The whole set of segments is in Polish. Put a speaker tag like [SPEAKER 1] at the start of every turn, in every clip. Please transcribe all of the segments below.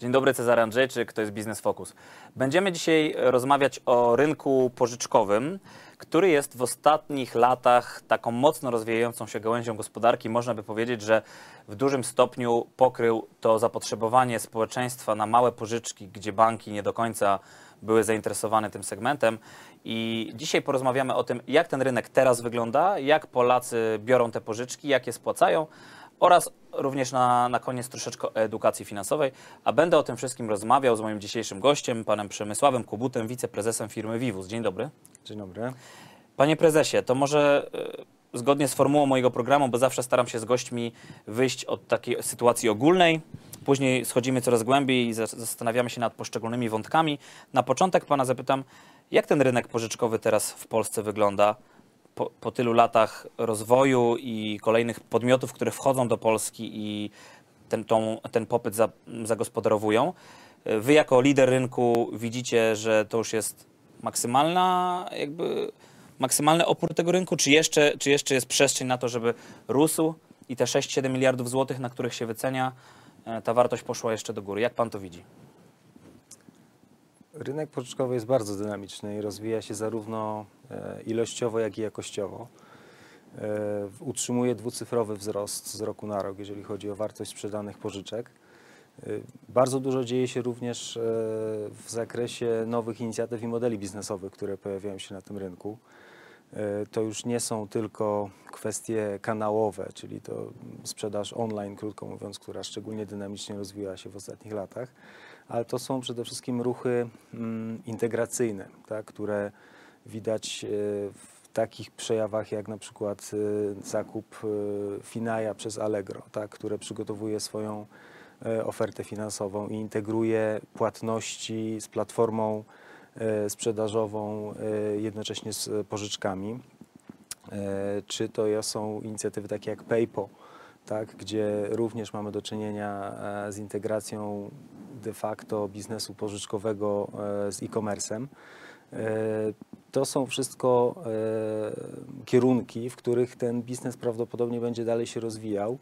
[SPEAKER 1] Dzień dobry, Cezary Andrzejczyk, to jest Biznes Focus. Będziemy dzisiaj rozmawiać o rynku pożyczkowym, który jest w ostatnich latach taką mocno rozwijającą się gałęzią gospodarki. Można by powiedzieć, że w dużym stopniu pokrył to zapotrzebowanie społeczeństwa na małe pożyczki, gdzie banki nie do końca były zainteresowane tym segmentem. I dzisiaj porozmawiamy o tym, jak ten rynek teraz wygląda, jak Polacy biorą te pożyczki, jak je spłacają oraz również na, na koniec troszeczkę edukacji finansowej. A będę o tym wszystkim rozmawiał z moim dzisiejszym gościem, panem Przemysławem Kubutem, wiceprezesem firmy Vivus. Dzień dobry.
[SPEAKER 2] Dzień dobry.
[SPEAKER 1] Panie prezesie, to może e, zgodnie z formułą mojego programu, bo zawsze staram się z gośćmi wyjść od takiej sytuacji ogólnej, później schodzimy coraz głębiej i za- zastanawiamy się nad poszczególnymi wątkami. Na początek pana zapytam, jak ten rynek pożyczkowy teraz w Polsce wygląda? Po, po tylu latach rozwoju i kolejnych podmiotów, które wchodzą do Polski i ten, tą, ten popyt za, zagospodarowują. Wy jako lider rynku widzicie, że to już jest maksymalna jakby maksymalny opór tego rynku, czy jeszcze, czy jeszcze jest przestrzeń na to, żeby rósł i te 6-7 miliardów złotych, na których się wycenia, e, ta wartość poszła jeszcze do góry. Jak pan to widzi?
[SPEAKER 2] Rynek pożyczkowy jest bardzo dynamiczny i rozwija się zarówno e, ilościowo, jak i jakościowo. E, Utrzymuje dwucyfrowy wzrost z roku na rok, jeżeli chodzi o wartość sprzedanych pożyczek. E, Bardzo dużo dzieje się również w zakresie nowych inicjatyw i modeli biznesowych, które pojawiają się na tym rynku. E, To już nie są tylko kwestie kanałowe, czyli to sprzedaż online, krótko mówiąc, która szczególnie dynamicznie rozwijała się w ostatnich latach, ale to są przede wszystkim ruchy mm, integracyjne, tak, które widać e, w takich przejawach jak na przykład e, zakup Finaja przez Allegro, tak, które przygotowuje swoją ofertę finansową i integruje płatności z platformą sprzedażową e, jednocześnie z pożyczkami. E, Czy to są inicjatywy takie jak PayPo, tak, gdzie również mamy do czynienia e, z integracją de facto biznesu pożyczkowego e, z e-commerce'em. E, To są wszystko e, kierunki, w których ten biznes prawdopodobnie będzie dalej się rozwijał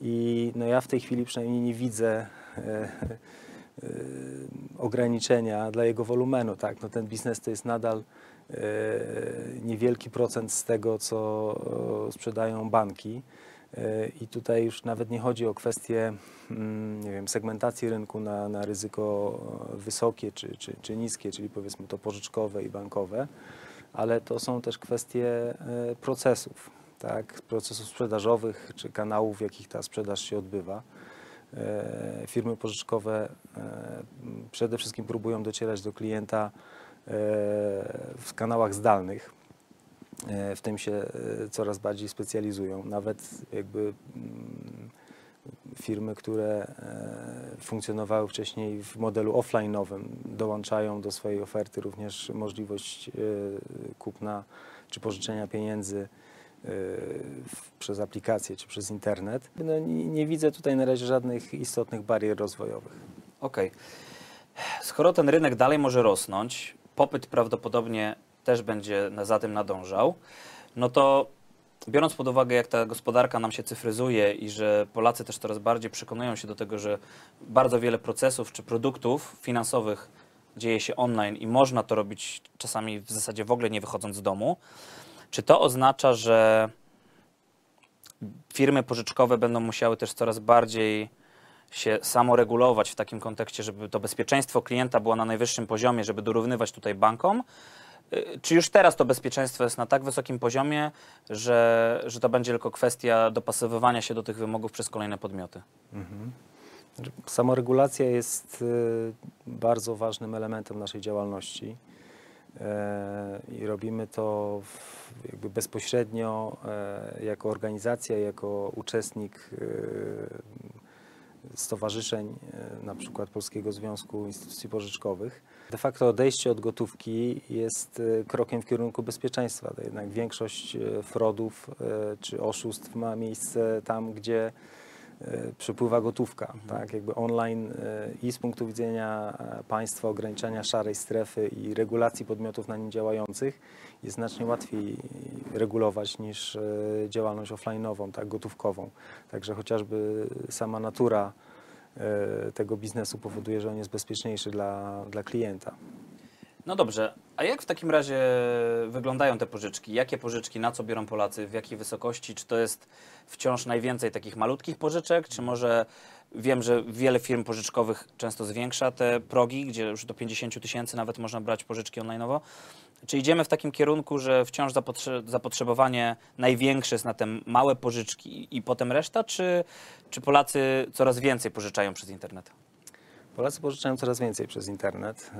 [SPEAKER 2] i no ja w tej chwili przynajmniej nie widzę e, e, ograniczenia dla jego wolumenu. Tak? No ten biznes to jest nadal e, niewielki procent z tego, co e, sprzedają banki. E, I tutaj już nawet nie chodzi o kwestię mm, nie wiem, segmentacji rynku na, na ryzyko wysokie czy, czy, czy niskie, czyli powiedzmy to pożyczkowe i bankowe, ale to są też kwestie procesów, tak? procesów sprzedażowych czy kanałów, w jakich ta sprzedaż się odbywa. E, Firmy pożyczkowe e, przede wszystkim próbują docierać do klienta e, w kanałach zdalnych. W tym się coraz bardziej specjalizują. Nawet jakby mm, firmy, które funkcjonowały wcześniej w modelu offline'owym, dołączają do swojej oferty również możliwość kupna czy pożyczenia pieniędzy przez aplikację czy przez internet. No, nie, nie widzę tutaj na razie żadnych istotnych barier rozwojowych.
[SPEAKER 1] Okej. Skoro ten rynek dalej może rosnąć, popyt prawdopodobnie też będzie za tym nadążał, no to biorąc pod uwagę, jak ta gospodarka nam się cyfryzuje i że Polacy też coraz bardziej przekonują się do tego, że bardzo wiele procesów czy produktów finansowych dzieje się online i można to robić czasami w zasadzie w ogóle nie wychodząc z domu, czy to oznacza, że firmy pożyczkowe będą musiały też coraz bardziej się samoregulować w takim kontekście, żeby to bezpieczeństwo klienta było na najwyższym poziomie, żeby dorównywać tutaj bankom? Y, Czy już teraz to bezpieczeństwo jest na tak wysokim poziomie, że, że to będzie tylko kwestia dopasowywania się do tych wymogów przez kolejne podmioty?
[SPEAKER 2] Samoregulacja jest y, bardzo ważnym elementem naszej działalności i robimy to jakby bezpośrednio e, jako organizacja, jako uczestnik e, stowarzyszeń, e, na przykład Polskiego Związku Instytucji Pożyczkowych. De facto odejście od gotówki jest e, krokiem w kierunku bezpieczeństwa. Jednak większość e, fraudów e, czy oszustw ma miejsce tam, gdzie e, przepływa gotówka, tak, jakby online e, i z punktu widzenia e, państwa ograniczania szarej strefy i regulacji podmiotów na nim działających jest znacznie łatwiej regulować niż e, działalność offline'ową, tak, gotówkową. Także chociażby sama natura e, tego biznesu powoduje, że on jest bezpieczniejszy dla, dla klienta.
[SPEAKER 1] No dobrze, a jak w takim razie wyglądają te pożyczki? Jakie pożyczki, na co biorą Polacy, w jakiej wysokości? Czy to jest wciąż najwięcej takich malutkich pożyczek, czy może wiem, że wiele firm pożyczkowych często zwiększa te progi, gdzie już do 50 tysięcy nawet można brać pożyczki online'owo? Czy idziemy w takim kierunku, że wciąż zapotrze- zapotrzebowanie największe jest na te małe pożyczki i potem reszta, czy, czy Polacy coraz więcej pożyczają przez internet?
[SPEAKER 2] Polacy pożyczają coraz więcej przez internet,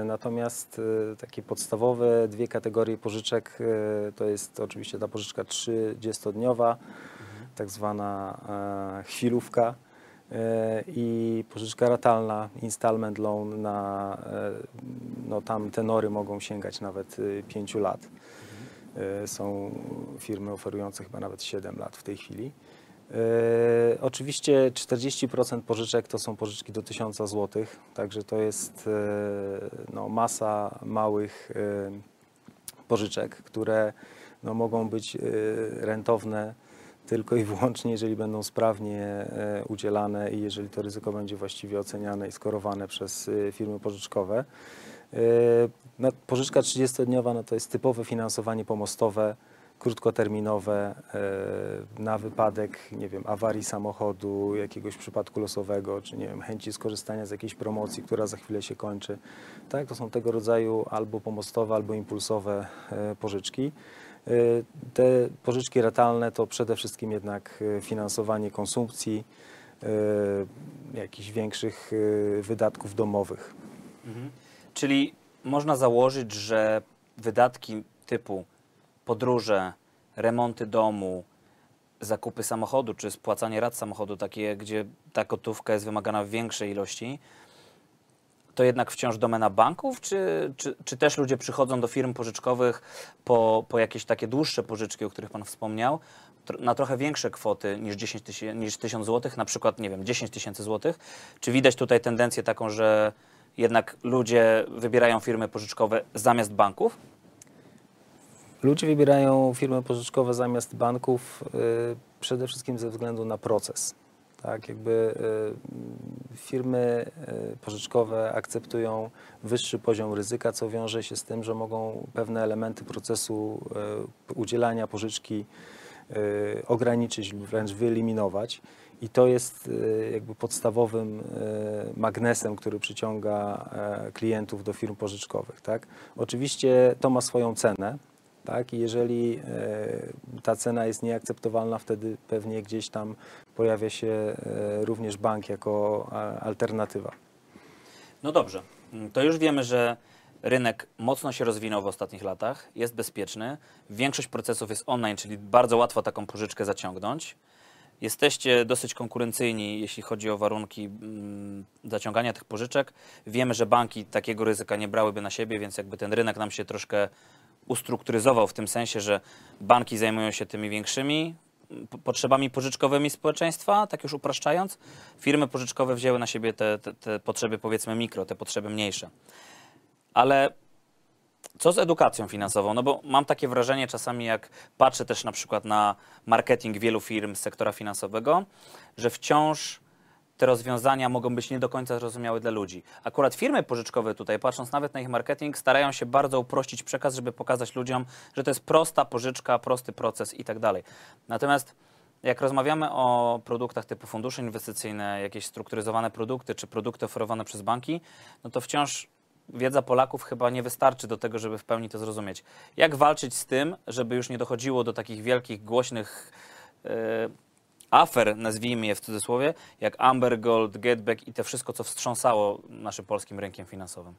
[SPEAKER 2] e, natomiast e, takie podstawowe dwie kategorie pożyczek e, to jest oczywiście ta pożyczka 30-dniowa, tak zwana chwilówka i pożyczka ratalna, installment loan na, no tam tenory mogą sięgać nawet 5 lat. E, Są firmy oferujące chyba nawet 7 lat w tej chwili. E, Oczywiście 40% pożyczek to są pożyczki do 1000 zł, także to jest e, no, masa małych e, pożyczek, które no, mogą być rentowne tylko i wyłącznie, jeżeli będą sprawnie udzielane i jeżeli to ryzyko będzie właściwie oceniane i skorowane przez firmy pożyczkowe. Pożyczka 30-dniowa no, to jest typowe finansowanie pomostowe, krótkoterminowe e, na wypadek, nie wiem, awarii samochodu, jakiegoś przypadku losowego, czy nie wiem, chęci skorzystania z jakiejś promocji, która za chwilę się kończy. Tak, to są tego rodzaju albo pomostowe, albo impulsowe e, pożyczki. E, Te pożyczki ratalne to przede wszystkim jednak finansowanie konsumpcji, jakichś większych wydatków domowych.
[SPEAKER 1] Czyli można założyć, że wydatki typu podróże, remonty domu, zakupy samochodu czy spłacanie rat samochodu, takie, gdzie ta gotówka jest wymagana w większej ilości, to jednak wciąż domena banków, czy, czy, czy też ludzie przychodzą do firm pożyczkowych po, po jakieś takie dłuższe pożyczki, o których Pan wspomniał, na trochę większe kwoty niż 10 tysięcy, niż 1000 zł, na przykład, nie wiem, 10 tysięcy złotych. Czy widać tutaj tendencję taką, że jednak ludzie wybierają firmy pożyczkowe zamiast banków?
[SPEAKER 2] Ludzie wybierają firmy pożyczkowe zamiast banków y, przede wszystkim ze względu na proces. Tak, jakby y, firmy y, pożyczkowe akceptują wyższy poziom ryzyka, co wiąże się z tym, że mogą pewne elementy procesu udzielania pożyczki ograniczyć lub wręcz wyeliminować. I to jest jakby podstawowym magnesem, który przyciąga e, klientów do firm pożyczkowych. Tak? Oczywiście to ma swoją cenę. Tak? I jeżeli e, ta cena jest nieakceptowalna, wtedy pewnie gdzieś tam pojawia się e, również bank jako alternatywa.
[SPEAKER 1] No dobrze, to już wiemy, że rynek mocno się rozwinął w ostatnich latach, jest bezpieczny, większość procesów jest online, czyli bardzo łatwo taką pożyczkę zaciągnąć. Jesteście dosyć konkurencyjni, jeśli chodzi o warunki mm, zaciągania tych pożyczek. Wiemy, że banki takiego ryzyka nie brałyby na siebie, więc jakby ten rynek nam się troszkę ustrukturyzował w tym sensie, że banki zajmują się tymi większymi po- potrzebami pożyczkowymi społeczeństwa, tak już upraszczając. Firmy pożyczkowe wzięły na siebie te, te, te potrzeby powiedzmy mikro, te potrzeby mniejsze. Ale co z edukacją finansową? No bo mam takie wrażenie czasami, jak patrzę też na przykład na marketing wielu firm z sektora finansowego, że wciąż te rozwiązania mogą być nie do końca zrozumiałe dla ludzi. Akurat firmy pożyczkowe tutaj, patrząc nawet na ich marketing, starają się bardzo uprościć przekaz, żeby pokazać ludziom, że to jest prosta pożyczka, prosty proces i tak dalej. Natomiast jak rozmawiamy o produktach typu fundusze inwestycyjne, jakieś strukturyzowane produkty czy produkty oferowane przez banki, no to wciąż wiedza Polaków chyba nie wystarczy do tego, żeby w pełni to zrozumieć. Jak walczyć z tym, żeby już nie dochodziło do takich wielkich, głośnych e, afer, nazwijmy je w cudzysłowie, jak Amber Gold, Getback i to wszystko, co wstrząsało naszym polskim rynkiem finansowym?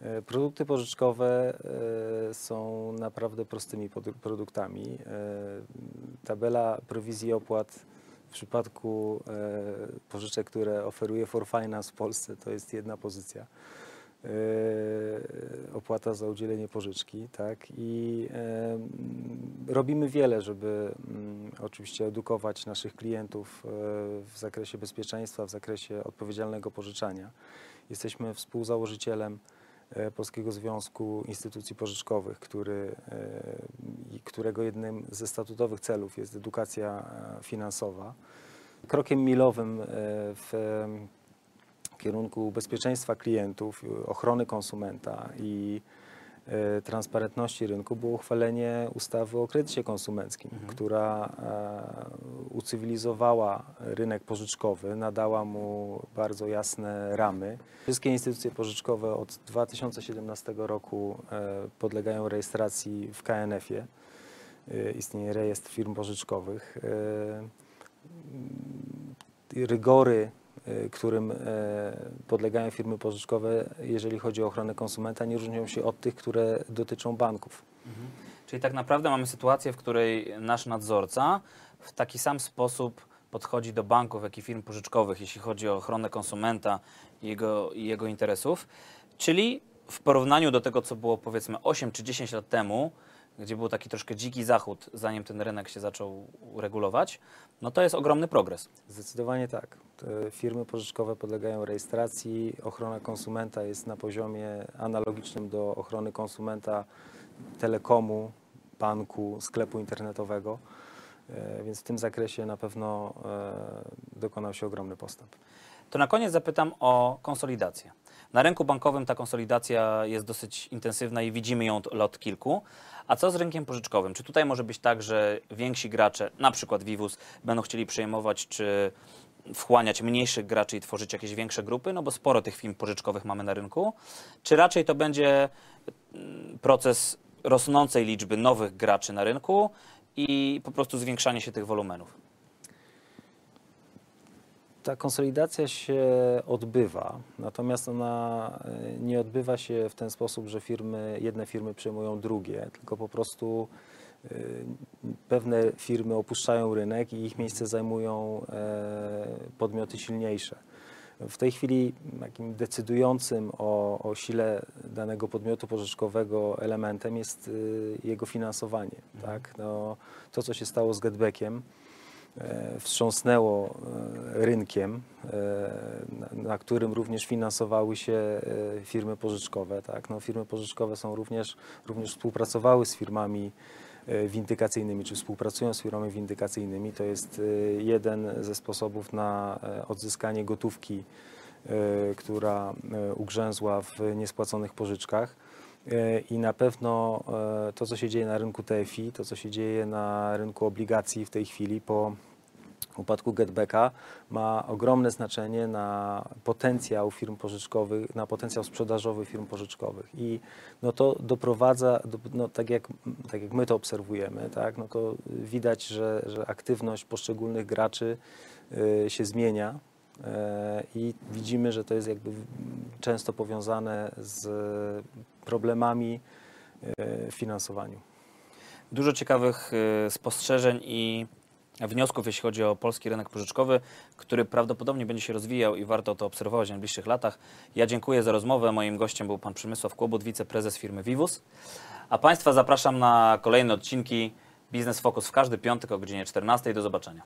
[SPEAKER 2] E, Produkty pożyczkowe e, są naprawdę prostymi produktami. E, Tabela prowizji opłat w przypadku pożyczek, które oferuje For Finance w Polsce, to jest jedna pozycja. E, Opłata za udzielenie pożyczki, tak? I e, m, robimy wiele, żeby mm, oczywiście edukować naszych klientów e, w zakresie bezpieczeństwa, w zakresie odpowiedzialnego pożyczania. Jesteśmy współzałożycielem Polskiego Związku Instytucji Pożyczkowych, który, którego jednym ze statutowych celów jest edukacja finansowa. krokiem milowym e, w kierunku bezpieczeństwa klientów, ochrony konsumenta i e, transparentności rynku było uchwalenie ustawy o kredycie konsumenckim, która e, ucywilizowała rynek pożyczkowy, nadała mu bardzo jasne ramy. Wszystkie instytucje pożyczkowe od 2017 roku e, podlegają rejestracji w KNF-ie. Istnieje rejestr firm pożyczkowych. Rygory, którym e, podlegają firmy pożyczkowe, jeżeli chodzi o ochronę konsumenta, nie różnią się od tych, które dotyczą banków.
[SPEAKER 1] Czyli tak naprawdę mamy sytuację, w której nasz nadzorca w taki sam sposób podchodzi do banków, jak i firm pożyczkowych, jeśli chodzi o ochronę konsumenta i jego, i jego interesów. Czyli w porównaniu do tego, co było powiedzmy 8 czy 10 lat temu, gdzie był taki troszkę dziki zachód, zanim ten rynek się zaczął regulować, no to jest ogromny progres.
[SPEAKER 2] Zdecydowanie tak. Te firmy pożyczkowe podlegają rejestracji. Ochrona konsumenta jest na poziomie analogicznym do ochrony konsumenta telekomu, banku, sklepu internetowego. E, Więc w tym zakresie na pewno e, dokonał się ogromny postęp.
[SPEAKER 1] To na koniec zapytam o konsolidację. Na rynku bankowym ta konsolidacja jest dosyć intensywna i widzimy ją od lat kilku. A co z rynkiem pożyczkowym? Czy tutaj może być tak, że więksi gracze, na przykład Vivus, będą chcieli przejmować czy wchłaniać mniejszych graczy i tworzyć jakieś większe grupy? No bo sporo tych firm pożyczkowych mamy na rynku. Czy raczej to będzie mm, proces rosnącej liczby nowych graczy na rynku i po prostu zwiększanie się tych wolumenów?
[SPEAKER 2] Ta konsolidacja się odbywa, natomiast ona e, nie odbywa się w ten sposób, że firmy, jedne firmy przejmują drugie, tylko po prostu e, pewne firmy opuszczają rynek i ich miejsce zajmują e, podmioty silniejsze. W tej chwili takim decydującym o, o sile danego podmiotu pożyczkowego elementem jest jego finansowanie. Tak? No, to, co się stało z Getbackiem, wstrząsnęło e, rynkiem, e, na, którym również finansowały się e, firmy pożyczkowe. Tak? No, firmy pożyczkowe są również, również współpracowały z firmami e, windykacyjnymi, czy współpracują z firmami windykacyjnymi. To jest e, jeden ze sposobów na e, odzyskanie gotówki, e, która e, ugrzęzła w niespłaconych pożyczkach. E, I na pewno e, to, co się dzieje na rynku TFI, to, co się dzieje na rynku obligacji w tej chwili po upadku Getbacka ma ogromne znaczenie na potencjał firm pożyczkowych, na potencjał sprzedażowy firm pożyczkowych. I no to doprowadza, do, no tak, jak, tak jak my to obserwujemy, tak, no to widać, że, że aktywność poszczególnych graczy y, się zmienia. e, I widzimy, że to jest jakby często powiązane z problemami e, w finansowaniu.
[SPEAKER 1] Dużo ciekawych y, spostrzeżeń i wniosków, jeśli chodzi o polski rynek pożyczkowy, który prawdopodobnie będzie się rozwijał i warto to obserwować w najbliższych latach. Ja dziękuję za rozmowę. Moim gościem był pan Przemysław Kłobut, wiceprezes firmy Vivus. A Państwa zapraszam na kolejne odcinki Biznes Focus w każdy piątek o godzinie 14. Do zobaczenia.